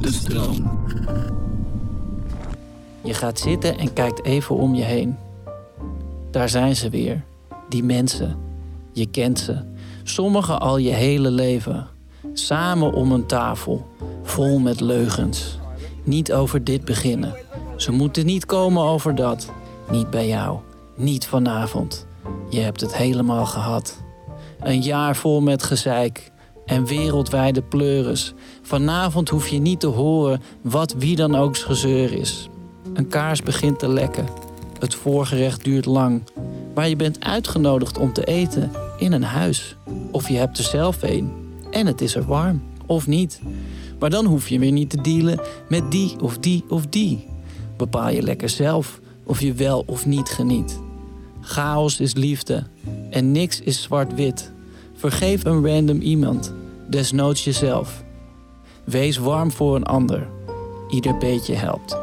De stroom. Je gaat zitten en kijkt even om je heen. Daar zijn ze weer, die mensen. Je kent ze, sommigen al je hele leven. Samen om een tafel, vol met leugens. Niet over dit beginnen. Ze moeten niet komen over dat. Niet bij jou, niet vanavond. Je hebt het helemaal gehad. Een jaar vol met gezeik en wereldwijde pleuris. Vanavond hoef je niet te horen wat wie dan ook gezeur is. Een kaars begint te lekken. Het voorgerecht duurt lang. Maar je bent uitgenodigd om te eten in een huis. Of je hebt er zelf een. En het is er warm. Of niet. Maar dan hoef je weer niet te dealen met die of die of die. Bepaal je lekker zelf of je wel of niet geniet. Chaos is liefde en niks is zwart-wit. Vergeef een random iemand, desnoods jezelf. Wees warm voor een ander. Ieder beetje helpt.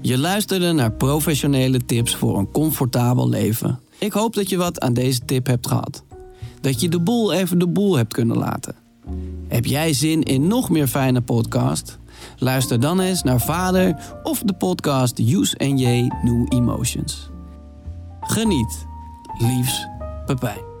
Je luisterde naar professionele tips voor een comfortabel leven. Ik hoop dat je wat aan deze tip hebt gehad. Dat je de boel even de boel hebt kunnen laten. Heb jij zin in nog meer fijne podcast? Luister dan eens naar Vader of de podcast Use J New Emotions. Geniet. Liefs, Pepijn.